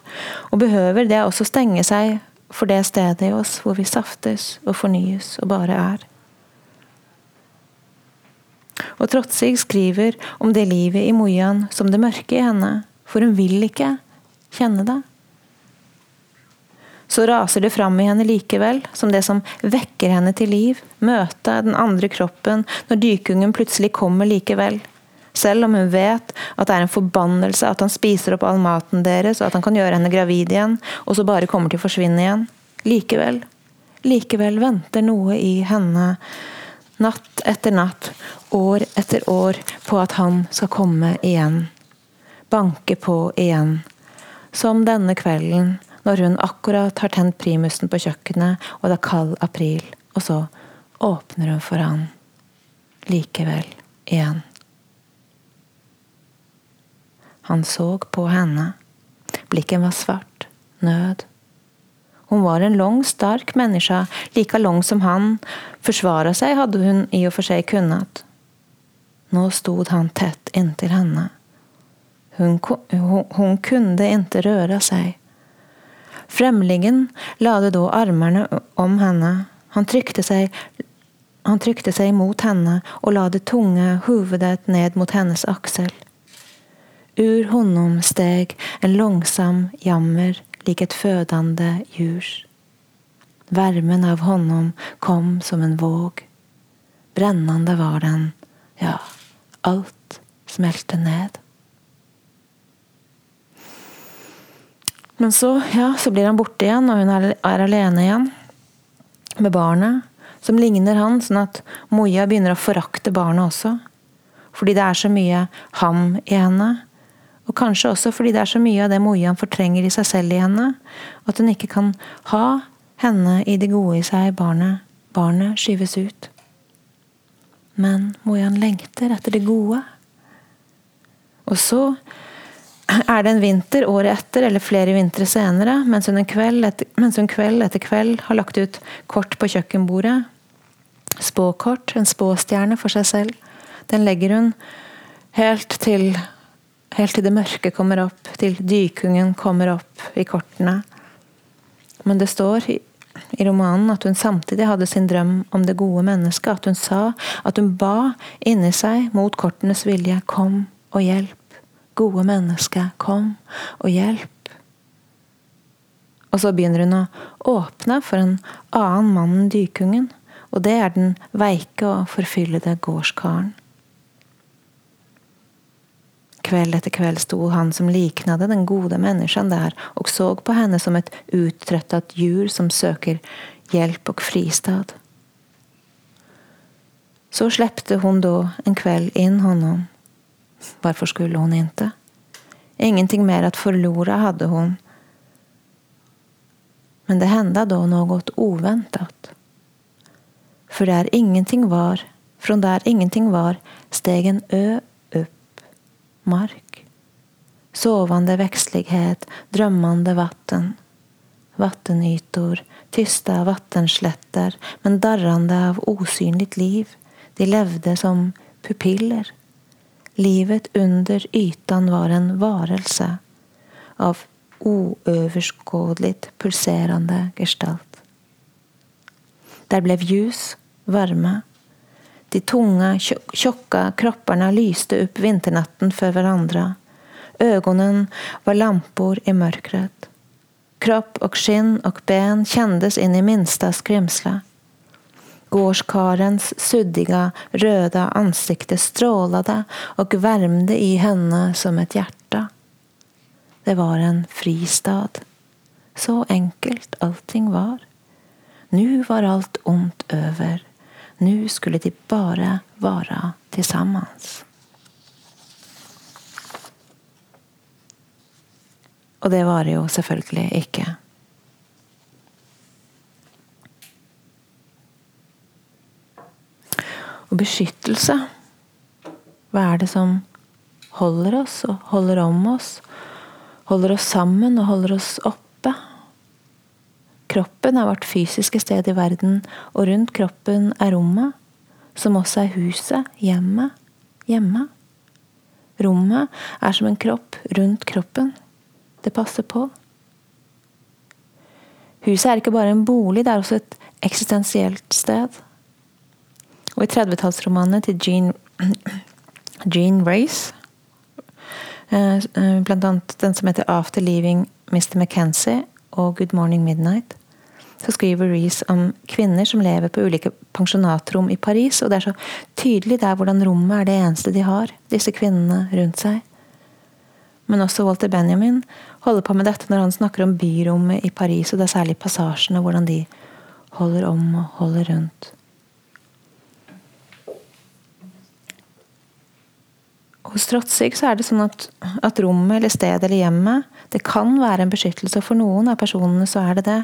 og behøver, det er også å stenge seg for det stedet i oss hvor vi saftes og fornyes og bare er. Og Trotsig skriver om det livet i Mojan som det mørke i henne, for hun vil ikke kjenne det så raser det fram i henne likevel, som det som vekker henne til liv, møte den andre kroppen når dykungen plutselig kommer likevel. Selv om hun vet at det er en forbannelse at han spiser opp all maten deres, og at han kan gjøre henne gravid igjen, og så bare kommer til å forsvinne igjen. Likevel. Likevel venter noe i henne, natt etter natt, år etter år, på at han skal komme igjen. Banke på igjen. Som denne kvelden når hun akkurat har tent primusen på kjøkkenet, og det er kald april, og så åpner hun for han likevel igjen. Han så på henne. Blikken var svart. Nød. Hun var en lång, stark människa, lika lång som han. Försvara seg hadde hun i og for seg kunnet. Nå stod han tett inntil henne. Hun, hun, hun kunne ikke røre sig. Främlingen lade då armarna om henne. Han tryckte seg han tryckte seg mot henne og la det tunge huvudet ned mot hennes axel. Ur honom steg en långsam jammer lik et fødende djurs. Värmen av honom kom som en våg. Brennende var den, ja, alt smelte ned. Men så, ja, så blir han borte igjen, og hun er, alene igjen med barnet, som ligner han, sånn at Moja begynner å forakte barnet også. Fordi det er så mye ham i henne. Og kanskje også fordi det er så mye av det Mojan fortrenger i seg selv i henne, at hun ikke kan ha henne i det gode i seg, barnet. Barnet skyves ut. Men Mojan lengter etter det gode. Og så er det en vinter året etter, eller flere vintre senere, mens hun, kveld etter, mens hun kveld etter kveld har lagt ut kort på kjøkkenbordet. Spåkort, en spåstjerne for seg selv. Den legger hun helt til Helt til det mørke kommer opp, til dykungen kommer opp i kortene. Men det står i, romanen at hun samtidig hadde sin drøm om det gode mennesket. At hun sa, at hun ba inni seg, mot kortenes vilje, kom og hjelp. Gode menneske, kom og hjelp. Og så begynner hun å åpne for en annen mann enn dykungen. Og det er den veike og forfyllede gårdskaren. Kveld etter kveld sto han som liknade den gode mennesken der og så på henne som et uttrøttet djur som søker hjelp og fristad. Så släppte hun da en kveld inn honom. Varför skulle hon inte? Ingenting mer att förlora hade hon. Men det hände då något oväntat. För där ingenting var, från där ingenting var, steg en ö mark. Sovande växtlighet, drömmande vatten. Vattenytor, tysta vattenslätter, men darrande av osynligt liv. De levde som pupiller. Livet under ytan var en varelse av oöverskådligt pulserande gestalt. Där blev ljus, varme. de tunga, tjocka kropparna lyste upp vinternatten för varandra. Ögonen var lampor i mörkret. Kropp och skinn och ben kändes in i minsta skrämsla. Gårdskarens suddiga, röda ansikte strålade och värmde i henne som ett hjärta. Det var en fristad. Så enkelt allting var. Nu var allt ont över. Nå skulle de bare være tillsammans. Og det var det jo selvfølgelig ikke. Og beskyttelse Hva er det som holder oss og holder om oss? Holder oss sammen og holder oss oppe? Kroppen er vårt fysiske sted i verden, og rundt kroppen er rommet, som også er huset, hjemmet, hjemme. Rommet er som en kropp rundt kroppen. Det passer på. Huset er ikke bare en bolig, det er også et eksistensielt sted. Og i 30-tallsromanene til Jean, Jean Race, eh, eh, blant annet den som heter 'After Leaving Mr. McKenzie' og 'Good Morning Midnight', så skriver Reece om kvinner som lever på ulike pensjonatrom i Paris. Og det er så tydelig der hvordan rommet er det eneste de har, disse kvinnene rundt seg. Men også Walter Benjamin holder på med dette når han snakker om byrommet i Paris, og det er særlig passasjene, hvordan de holder om og holder rundt. Hos Trotsig så er det sånn at, at rommet eller stedet eller hjemmet det kan være en beskyttelse. For noen av personene så er det det.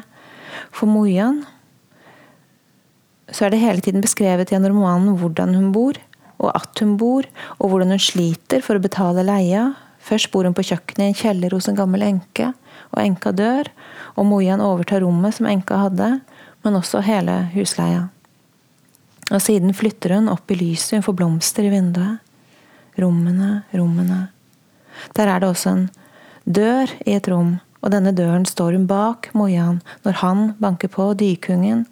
For Mojan så er det hele tiden beskrevet gjennom romanen hvordan hun bor, og at hun bor, og hvordan hun sliter for å betale leia. Først bor hun på kjøkkenet i en kjeller hos en gammel enke, og enka dør, og Mojan overtar rommet som enka hadde, men også hele husleia. Og siden flytter hun opp i lyset, hun får blomster i vinduet. Rommene, rommene. Der er det også en dør i et rom, og denne døren står hun bak Mojan når han banker på dykungen,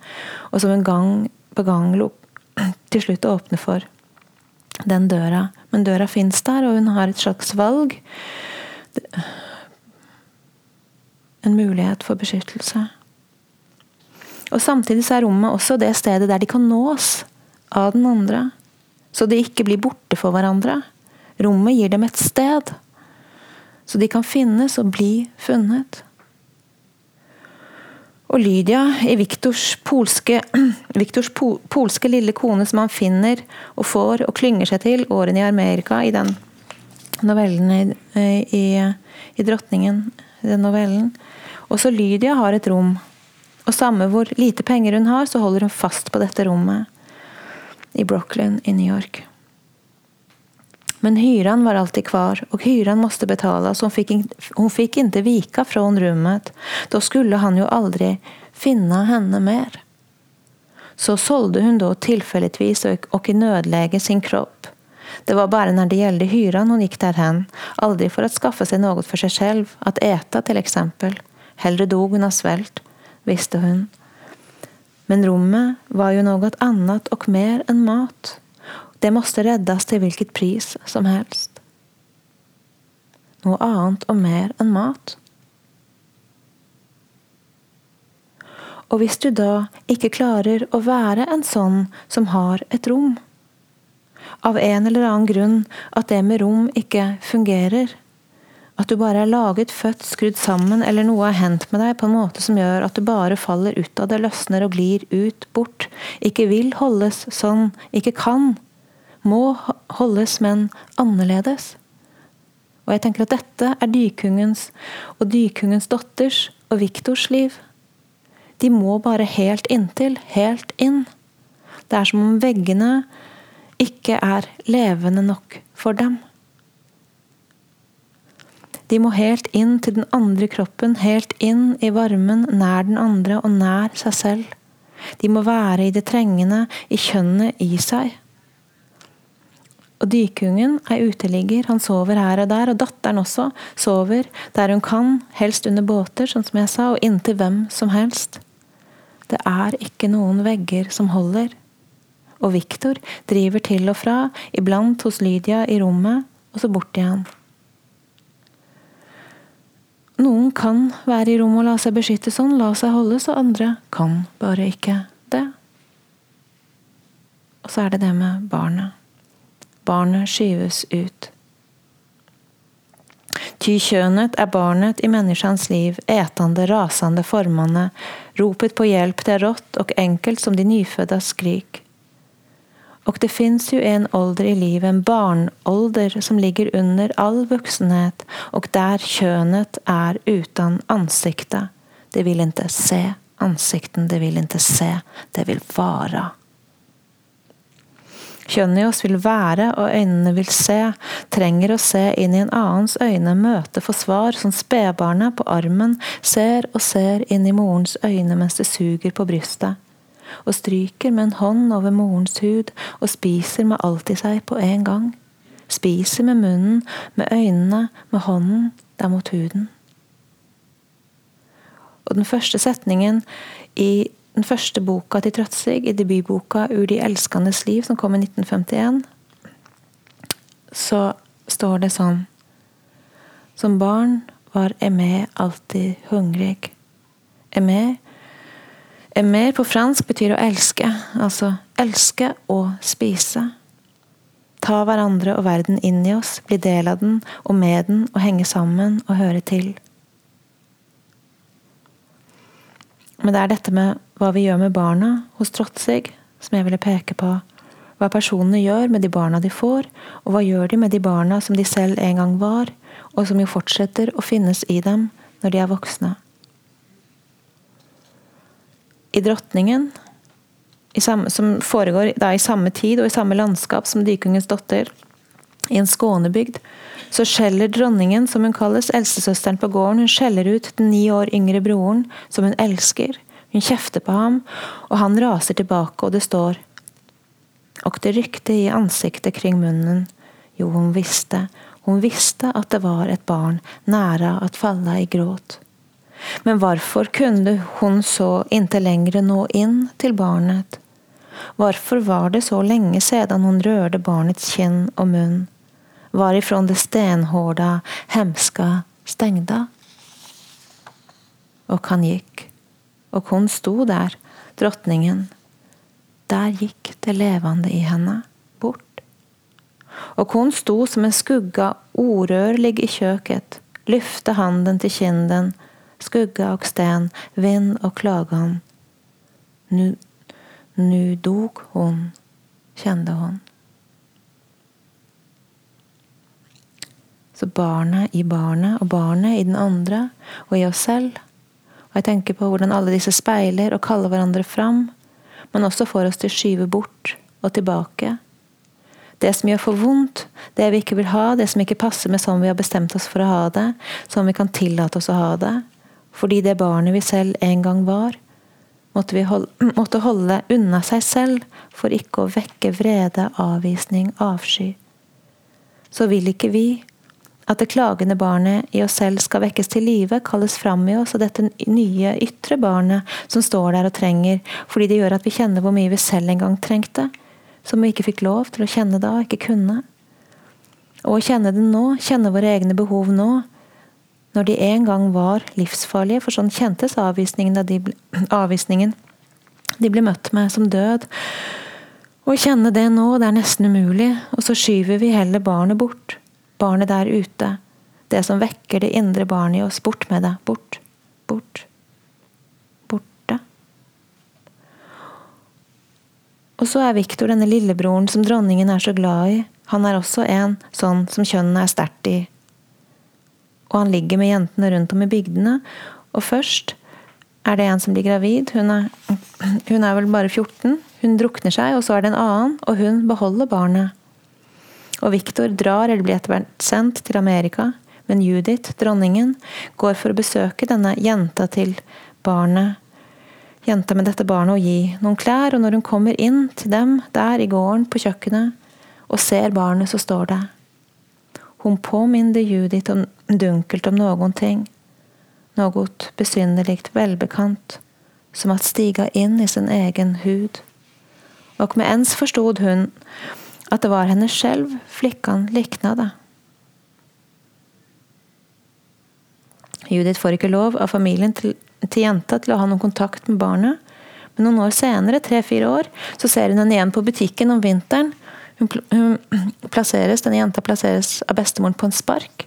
og som en gang på gang til slutt åpner for den døra. Men døra fins der, og hun har et slags valg. En mulighet for beskyttelse. Og samtidig så er rommet også det stedet der de kan nås av den andre. Så de ikke blir borte for hverandre. Rommet gir dem et sted. Så de kan finnes og bli funnet. Og Lydia, i Viktors polske, Viktors polske lille kone som han finner og får og klynger seg til årene i Amerika, i den novellen i, i, i 'Drottningen', den novellen. Også Lydia har et rom og samme hvor lite penger hun har, så holder hun fast på dette rommet i Brooklyn i New York. Men hyran var alltid kvar, og hyran måtte betalas. Hon fick, hon fick inte vika från rummet. Da skulle han jo aldri finne henne mer. Så sålde hun da tilfeldigvis og i nødläge sin kropp. Det var bare når det gjaldt hyran hun gikk der hen, aldri for å skaffe seg noe for seg selv, at ete til eksempel. Hellre dog hun av svelt, visste hun. Men rommet var jo noe annet og mer enn mat. Det måtte reddes til hvilket pris som helst. Noe annet og mer enn mat. Og hvis du da ikke klarer å være en sånn som har et rom, av en eller annen grunn at det med rom ikke fungerer, at du bare er laget, født, skrudd sammen, eller noe har hendt med deg på en måte som gjør at du bare faller ut av det, løsner og glir ut, bort. Ikke vil holdes sånn, ikke kan. Må holdes, men annerledes. Og jeg tenker at dette er dykungens og dykungens datters og Viktors liv. De må bare helt inntil, helt inn. Det er som om veggene ikke er levende nok for dem. De må helt inn til den andre kroppen, helt inn i varmen, nær den andre og nær seg selv. De må være i det trengende, i kjønnet i seg. Og dykungen er uteligger, han sover her og der, og datteren også sover der hun kan, helst under båter, sånn som jeg sa, og inntil hvem som helst. Det er ikke noen vegger som holder. Og Viktor driver til og fra, iblant hos Lydia i rommet, og så bort igjen. Noen kan være i rommet og la seg beskytte sånn, la seg holde, så andre kan bare ikke det. Og så er det det med barnet. Barnet skyves ut. Ty kjønnet er barnet i menneskens liv, etende, rasende, formende. Ropet på hjelp det er rått og enkelt som de nyfødda skrik. Og det fins jo en ålder i livet, en barnålder, som ligger under all voksenhet, og der kjønet er uten ansiktet. Det vil ikke se ansikten, det vil ikke se, det vil være. Kjønnet i oss vil være, og øynene vil se, trenger å se inn i en annens øyne, møte for svar, som spedbarnet på armen ser og ser inn i morens øyne mens det suger på brystet og stryker med en hånd over morens hud og spiser med alt i seg på en gang. Spiser med munnen, med øynene, med hånden der mot huden. Og den første setningen i den første boka til Trøtsig, i debutboka 'Ur de elskandes liv', som kom i 1951, så står det sånn Som barn var Emé alltid hungrig. Emé Mer på fransk betyr å elske. Altså elske og spise. Ta hverandre og verden inn i oss, bli del av den og med den og henge sammen og høre til. Men det er dette med hva vi gjør med barna hos Trotsig, som jeg ville peke på. Hva personene gjør med de barna de får, og hva gjør de med de barna som de selv en gang var, og som jo fortsetter å finnes i dem når de er voksne i Drottningen, i samme, som foregår da, i samme tid og i samme landskap som Dykungens datter, I en skånebygd så skjeller dronningen, som hun kalles, eldstesøsteren på gården, hun skjeller ut den ni år yngre broren, som hun elsker. Hun kjefter på ham, og han raser tilbake, og det står Og det rykte i ansiktet kring munnen. Jo, hun visste, hun visste at det var et barn næra at falla i gråt. Men hvorfor kunne hun så inte lenger nå inn til barnet? Hvorfor var det så lenge siden hun rørte barnets kinn og munn? varifrån det stenhårda, hemska stengda? Og han gikk, og hun sto der, drottningen. Der gikk det levende i henne, bort. Og hun sto som en skugga orørlig i kjøket, lyfte handen til kinden, skugga og sten, vind og klagan. Nu, nu dog hun, kjente hun. Så barnet i barnet, og barnet i den andre, og i oss selv. Og jeg tenker på hvordan alle disse speiler og kaller hverandre fram, men også får oss til å skyve bort og tilbake. Det som gjør for vondt, det vi ikke vil ha, det som ikke passer med sånn vi har bestemt oss for å ha det, sånn vi kan tillate oss å ha det. Fordi det barnet vi selv en gang var, måtte, vi holde, måtte holde unna seg selv for ikke å vekke vrede, avvisning, avsky. Så vil ikke vi at det klagende barnet i oss selv skal vekkes til live, kalles fram i oss, og dette nye, ytre barnet som står der og trenger, fordi det gjør at vi kjenner hvor mye vi selv en gang trengte, som vi ikke fikk lov til å kjenne da, ikke kunne. Og å kjenne det nå, kjenne våre egne behov nå, når de en gang var livsfarlige, for sånn kjentes avvisningen, de ble, avvisningen de ble møtt med som død. Å kjenne det nå, det er nesten umulig, og så skyver vi heller barnet bort barnet der ute, det som vekker det indre barnet i oss. Bort med det. Bort. Bort. Borte. Og så er Viktor denne lillebroren som dronningen er så glad i. Han er også en sånn som kjønnet er sterkt i. Og han ligger med jentene rundt om i bygdene. Og først er det en som blir gravid. Hun er, hun er vel bare 14. Hun drukner seg, og så er det en annen, og hun beholder barnet. Og Viktor drar eller blir etter hvert sendt til Amerika, men Judith, dronningen, går for å besøke denne jenta til barnet. Jenta med dette barnet og gi noen klær, og når hun kommer inn til dem der i gården på kjøkkenet og ser barnet, så står det Hun påminner Judith dunkelt om noen ting, noe välbekant. som at stiga inn i sin egen hud. Og med ens forstod hun at det var henne selv flickan liknade. Judith får ikke lov av familien til, til jenta til å ha noen kontakt med barnet, men noen år senere, tre-fire år, så ser hun henne igjen på butikken om vinteren. Hun, hun plasseres, Denne jenta plasseres av bestemoren på en spark.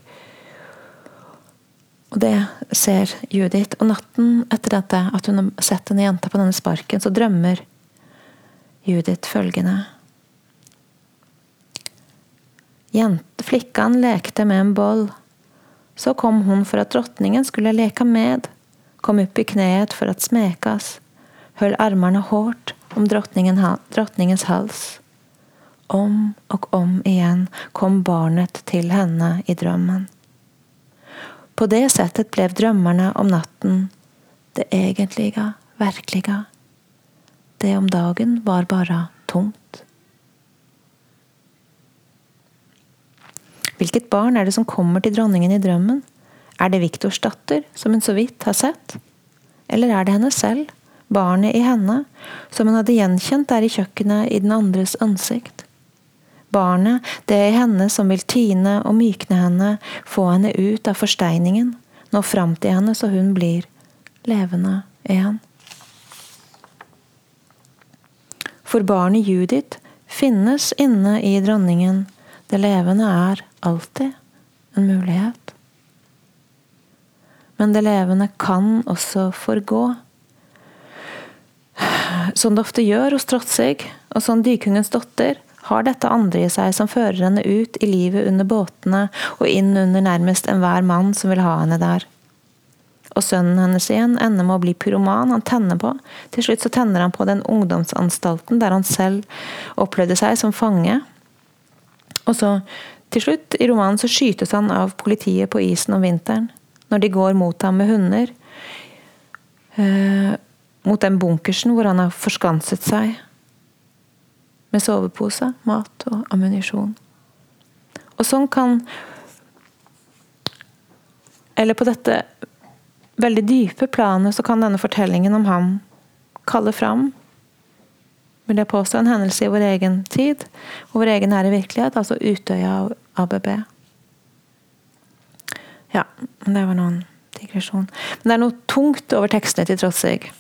Og det ser Judith. Og natten etter dette, at hun har sett denne jenta på denne sparken, så drømmer Judith følgende. Flickan lekte med en boll. Så kom hun for at drottningen skulle leka med, kom upp i kneet for at smekas, höll armarna hårt om drottningen, drottningens hals. Om og om igjen kom barnet til henne i drømmen. På det settet ble drømmerne om natten det egentlige, virkelige. Det om dagen var bare tomt. Hvilket barn er det som kommer til dronningen i drømmen? Er det Viktors datter, som hun så vidt har sett? Eller er det henne selv, barnet i henne, som hun hadde gjenkjent der i kjøkkenet i den andres ansikt? Barnet, det i henne som vil tine og mykne henne, få henne ut av forsteiningen, nå fram til henne så hun blir levende igjen. For barnet Judith finnes inne i dronningen, det levende er alltid en mulighet. Men det levende kan også forgå. Som det ofte gjør hos Trotsig, og som dykungens datter, har dette andre i seg som fører henne ut i livet under båtene og inn under nærmest enhver mann som vil ha henne der. Og sønnen hennes igjen ender med å bli pyroman han tenner på. Til slutt så tenner han på den ungdomsanstalten der han selv opplevde seg som fange, og så Til slutt i romanen så skytes han av politiet på isen om vinteren, når de går mot ham med hunder. Eh, mot den bunkersen hvor han har forskanset seg med sovepose, mat og ammunisjon. Og sånn kan Eller på dette veldig dype planet så kan denne fortellingen om ham kalle fram vil jeg påstå, en hendelse i vår egen tid, og vår egen nære virkelighet, altså Utøya og ABB. Ja, det var noen digresjon. Men det er noe tungt over tekstene til Trotsig.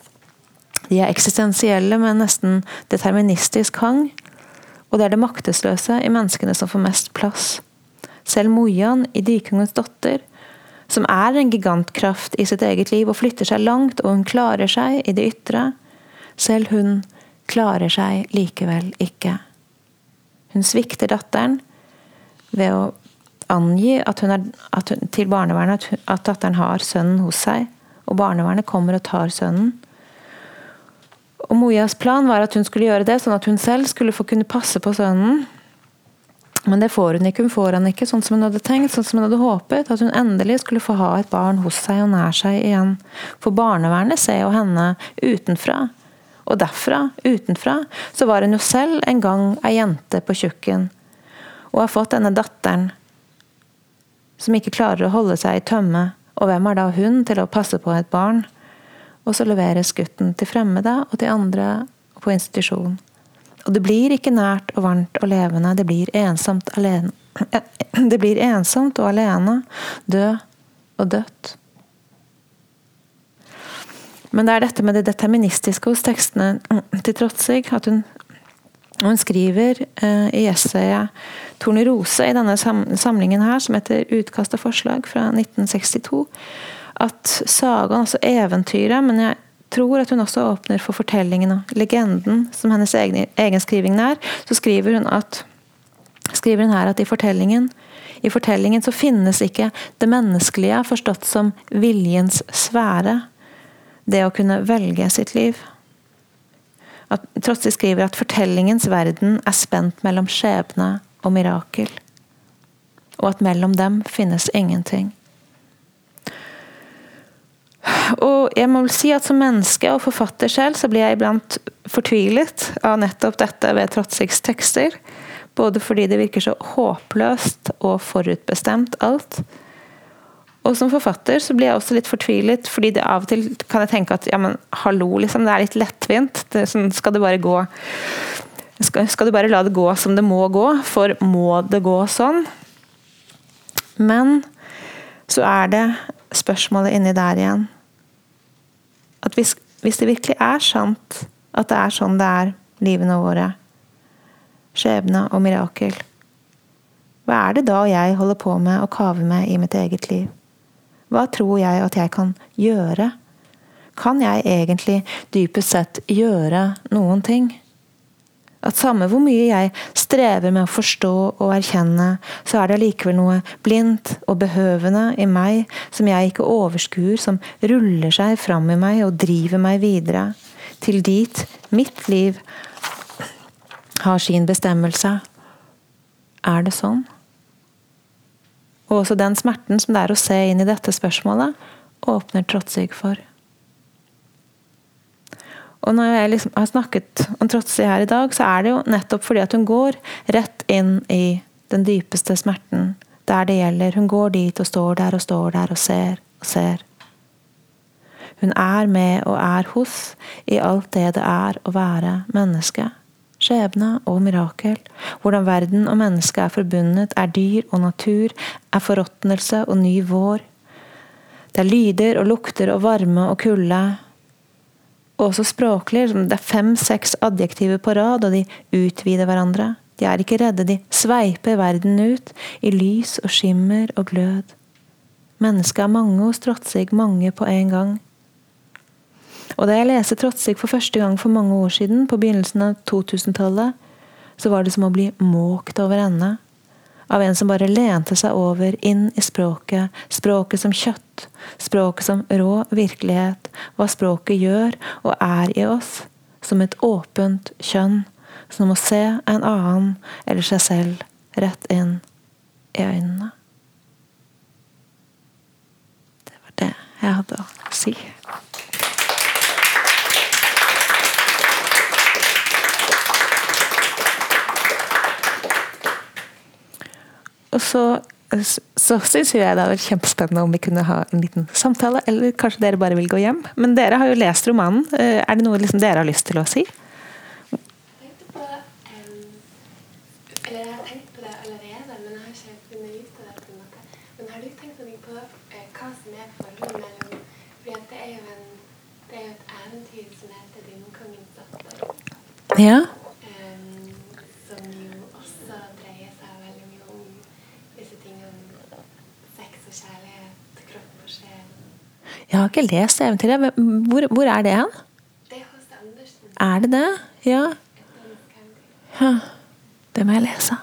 De er eksistensielle med nesten deterministisk hang, og det er det maktesløse i menneskene som får mest plass. Selv Mojan i 'Dykungens datter', som er en gigantkraft i sitt eget liv og flytter seg langt, og hun klarer seg i det ytre, selv hun klarer seg likevel ikke. Hun svikter datteren ved å angi at hun er, at hun, til barnevernet at, at datteren har sønnen hos seg, og barnevernet kommer og tar sønnen. Og Mojas plan var at hun skulle gjøre det, sånn at hun selv skulle få kunne passe på sønnen. Men det får hun ikke. Hun får han ikke sånn som hun hadde tenkt, sånn som hun hadde håpet. At hun endelig skulle få ha et barn hos seg og nær seg igjen. For barnevernet ser jo henne utenfra. Og derfra, utenfra, så var hun jo selv en gang ei jente på tjukken. Og har fått denne datteren som ikke klarer å holde seg i tømme. Og hvem er da hun til å passe på et barn? Og så leveres gutten til fremmede og til andre på institusjon. Og det blir ikke nært og varmt og levende, det blir ensomt alene. Det blir ensomt og alene, død og dødt. Men det er dette med det deterministiske hos tekstene til Trotsig, At hun, hun skriver eh, i essayet 'Tornerose' i denne samlingen her, som heter 'Utkast og forslag' fra 1962, at sagaen, altså eventyret, men jeg tror at hun også åpner for fortellingen og legenden, som hennes egen, egen skriving er, så skriver hun, at, skriver hun her at i fortellingen i fortellingen så finnes ikke det menneskelige forstått som viljens sfære, det å kunne velge sitt liv. At Trotsi skriver at fortellingens verden er spent mellom skjebne og mirakel, og at mellom dem finnes ingenting. Og jeg må vel si at som menneske og forfatter selv, så blir jeg iblant fortvilet av nettopp dette ved Trotsiks tekster. Både fordi det virker så håpløst og forutbestemt alt. Og som forfatter så blir jeg også litt fortvilet, fordi det av og til kan jeg tenke at ja, men hallo, liksom, det er litt lettvint. Det, sånn, skal det bare gå skal, skal du bare la det gå som det må gå? For må det gå sånn? Men så er det spørsmålet inni der igjen. At hvis, hvis, det virkelig er sant at det er sånn det er, livene våre, skjebne og mirakel, hva er det da jeg holder på med å kave med i mitt eget liv? Hva tror jeg at jeg kan gjøre? Kan jeg egentlig dypest sett gjøre noen ting? At samme hvor mye jeg strever med å forstå og erkjenne, så er det allikevel noe blindt og behøvende i meg som jeg ikke overskuer, som ruller seg fram i meg og driver meg videre. Til dit mitt liv har sin bestemmelse. Er det sånn? Og også den smerten som det er å se inn i dette spørsmålet, åpner Trotsig for. Og når jeg liksom har snakket om Trotsi her i dag, så er det jo nettopp fordi at hun går rett inn i den dypeste smerten. Der det gjelder. Hun går dit og står der og står der og ser og ser. Hun er med og er hos i alt det det er å være menneske. Skjebne og mirakel. Hvordan verden og mennesket er forbundet, er dyr og natur, er forråtnelse og ny vår. Det er lyder og lukter og varme og kulde, også språklig. Det er fem-seks adjektiver på rad, og de utvider hverandre. De er ikke redde, de sveiper verden ut i lys og skimmer og glød. Mennesket er mange hos Trotsig, mange på en gang. Og da jeg leste Trotsig for første gang for mange år siden, på begynnelsen av 2000-tallet, så var det som å bli måkt over ende av en som bare lente seg over inn i språket, språket som kjøtt, språket som rå virkelighet, hva språket gjør og er i oss, som et åpent kjønn, som å se en annen eller seg selv rett inn. i øynene. Det var det jeg hadde å si. Og så, så syns jeg det hadde vært kjempespennende om vi kunne ha en liten samtale. Eller kanskje dere bare vil gå hjem. Men dere har jo lest romanen. Eh, er det noe liksom dere har lyst til å si? Jeg Jeg har ikke lest eventyret. Hvor, hvor er det hen? Det er hos Andersen. Er det det? Ja. Ja. Det må jeg lese.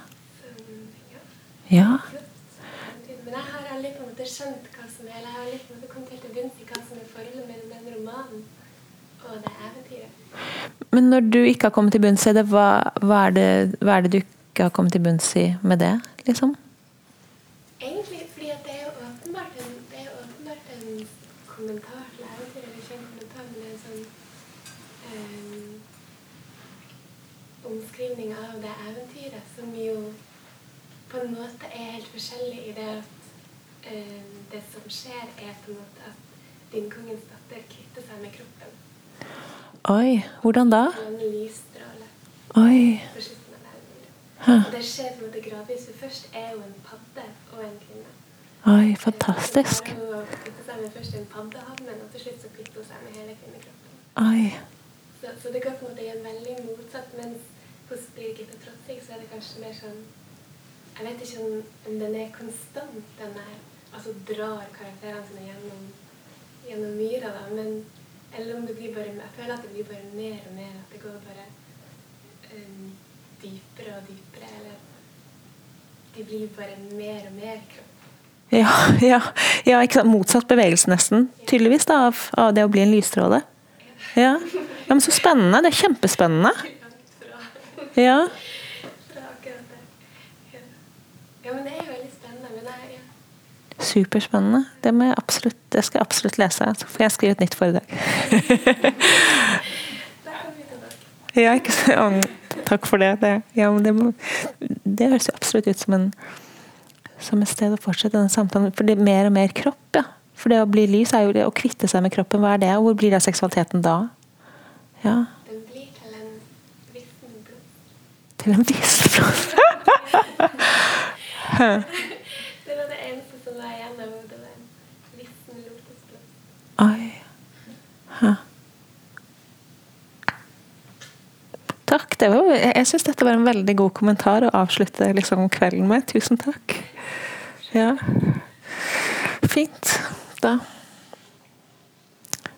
Ja. Ja. Men jeg har aldri på en måte skjønt hva som er jeg har aldri på en måte kommet helt til bunns i hva som er forholdet mellom den romanen og det eventyret. Men når du ikke har kommet til bunns i det, hva, hva, er det, hva er det du ikke har kommet til bunns i med det, liksom? Egentlig fordi at det er jo åpenbart en, det er jo åpenbart en kommentar til eventyret. Eller ikke en kommentar, men det er en sånn eh, omskrivning av det eventyret som jo på en måte er helt forskjellig i det at eh, det som skjer, er på en måte at din kongens datter kvitter seg med kroppen. Oi, hvordan da? En lysstråle Oi. på slutten av eventyret. Og det skjer på en måte gradvis. For først er hun en padde og en kvinne. Oi, fantastisk. Hun kvitter seg med først en paddehavn, og til slutt så kvitter hun seg med hele kvinnekroppen. Oi. Så, så det går på en måte i en veldig motsatt, mens hos Birgitte Trotting så er det kanskje mer sånn Jeg vet ikke om, om den er konstant, den der Altså drar karakterene sine gjennom, gjennom myra, da, men Eller om det blir bare Jeg føler at det blir bare mer og mer, at det går bare um, dypere og dypere, eller De blir bare mer og mer kropp. Ja, ja, ja? Motsatt bevegelse, nesten. Tydeligvis, da, av, av det å bli en lysstråle. Ja. ja, men så spennende. Det er kjempespennende. Ja. fra akkurat det. Ja. ja, men det er jo veldig spennende. Men jeg, ja. Superspennende. Det, absolutt, det skal jeg absolutt lese. Så får jeg skrive et nytt foredrag. Ja, ikke sant? Takk for det. Det, ja, men det, det høres jo absolutt ut som, en, som et sted å fortsette denne samtalen. For det er mer og mer kropp, ja. For det å bli lys er jo det å kvitte seg med kroppen. Hva er det? Hvor blir det av seksualiteten da? Ja, Den blir til en vissen blod. til en viss plass. Det var det eneste som var igjen av hodet. var En vissen lotusblomst. Oi. Takk. Det var, jeg syns dette var en veldig god kommentar å avslutte liksom, kvelden med. Tusen takk. Ja. Fint. Da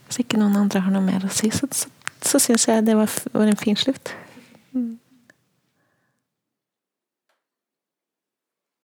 Hvis ikke noen andre har noe mer å si, så, så, så syns jeg det var, var en fin slutt.